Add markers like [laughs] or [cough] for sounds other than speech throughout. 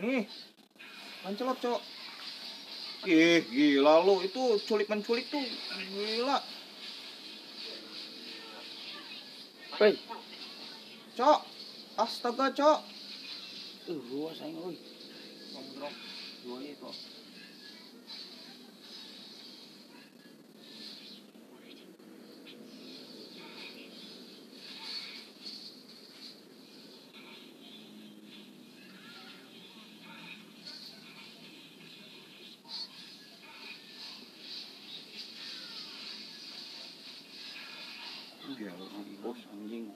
Nih. Lancelot, Cok. Ih, gila lu. Itu culik menculik tuh gila. Woi, Cok. Astaga, Cok. uh, gua sayang euy. Ngomong Dua itu. Gila, Bos anjing.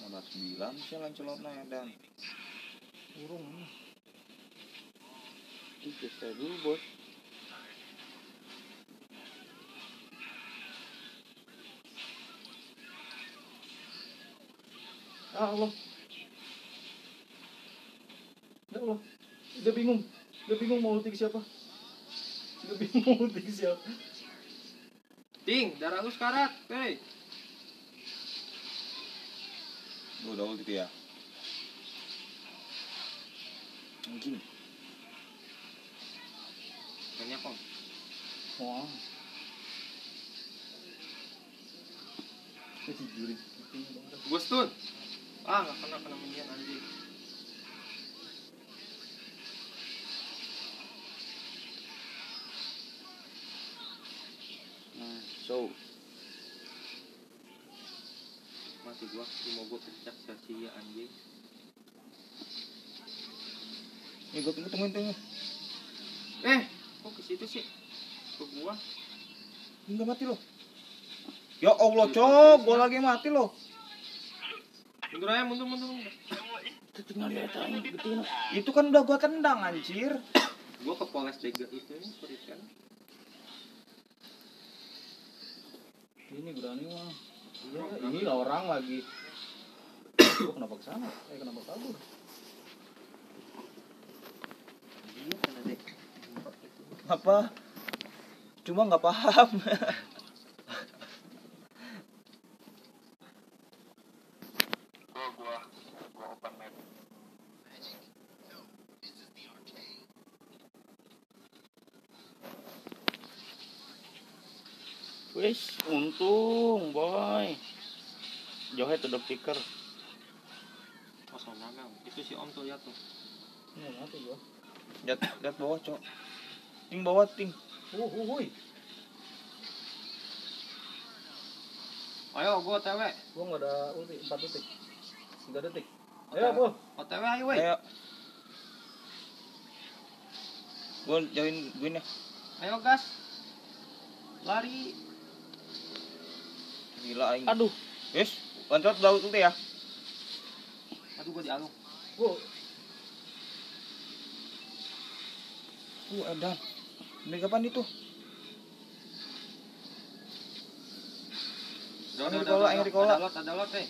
Nomor sembilan sih Lancelotnya dan Burung. Itu saya dulu, Bos. Ah Allah. Ya Allah. Udah bingung. Udah bingung mau ulti siapa. Udah bingung mau ulti siapa. Ting, darah lu sekarat, hei. Lu udah ulti ya. Anjing. Banyak kok. Wah. Ini juri. Gue stun. Ah, nggak kena kena minion anjing. So Mati gua, mau gua pecah sia-sia anjing. Gue tunggu tungguin tunggu. Eh, kok ke situ sih? Ke gua. Enggak mati lo. Ya Allah, Cok. Gua lagi mati lo. Mundur aja, mundur, mundur, mundur. itu tinggal di eta ini gituin. Itu kan udah gua tendang anjir. Gua ke Poles Dega itu ya, kan. Ini berani mah. Iya, ini lah orang lagi. Gua kenapa ke sana? Eh kenapa kabur? Apa? Cuma nggak paham. Wis, untung, boy. Johe tuh udah picker. Kosong naga. Itu si Om tuh ya tuh. Ini mati gua. Lihat lihat bawah, Cok. Ting bawah, ting. Uh, uh, hui. Ayo, gua OTW. Gua nggak ada ulti 4 detik. 3 detik. Ayo, Bu. OTW ayo, weh. Ayo. Gua join gue nih. Ayo, gas. Lari. Gila aing. Aduh, Yes, Lancelot udah ulti ya. Aduh, gua dialung. Bu. Uh, edan. Ini kapan itu? Udah, Yang udah, di kola, udah, yang udah. di kola. Ada lot, ada lot, eh.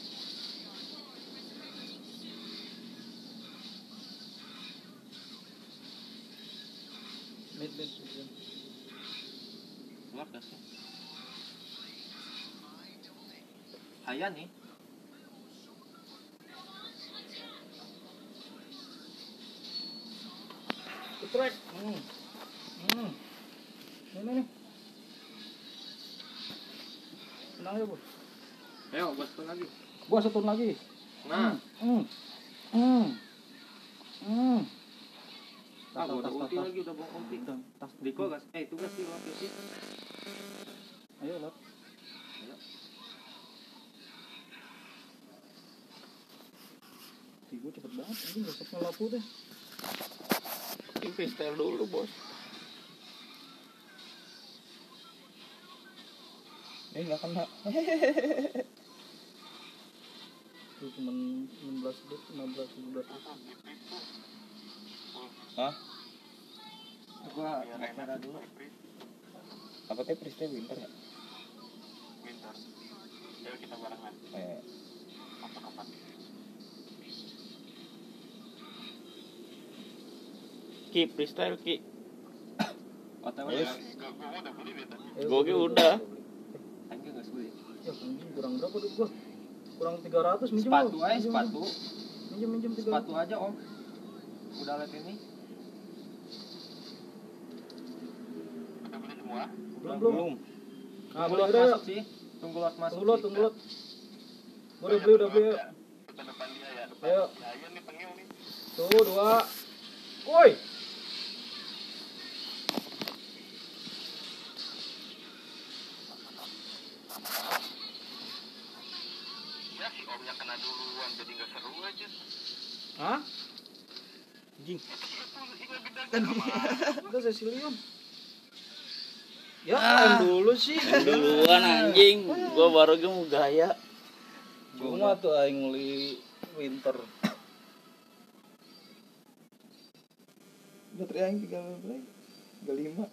Mid, mid, mid. Keluar gasnya. Hayat nih. Ketrek. Hmm. Hmm. Ini nih. Tenang ya, Bu. Ayo, gua stun lagi. Gua setun lagi. Nah, Hmm. Hmm. Hmm. ah, gua udah Tas, tas, ulti tas, lagi, udah bawa ulti. tas. Tas. Diko gas. Eh, itu gas sih. Ayo, Lot. Ayo. Ih, gua cepet banget. Ini besok ngelapu deh. ini freestyle dulu, Bos. Eh, nggak kena. Itu cuman 16 detik, 15 17 Hah? Gua naik dulu. Apa teh Priste winter ya? Winter. Yuk kita barengan. Eh, Kapan-kapan. Ki, freestyle Ki. Yes. ya. Gua gua udah. Anjing. Ya kurang berapa duit gua? Kurang 300 minjem. Sepatu Om. aja Minjem, sepatu. Minjem minjem 300. Sepatu aja om. Udah liat ini. Udah beli semua? Belum belum. Belum. Nah, Tunggu boleh lot udah. masuk sih. Tunggu lot masuk. Tunggu lot, tunggu lot. Gua udah beli, udah beli. ayo. Kita depan dia ya. Depan. Ayo. Ayo nih pengil nih. Tuh, dua. Woi. Seru aja. Hah? Anjing. [laughs] Udah Cecilium. Ya, Ah. dulu sih. Duluan anjing. Gua baru ge mau gaya. Cuma tuh aing beli winter. Baterai? Tiga lima.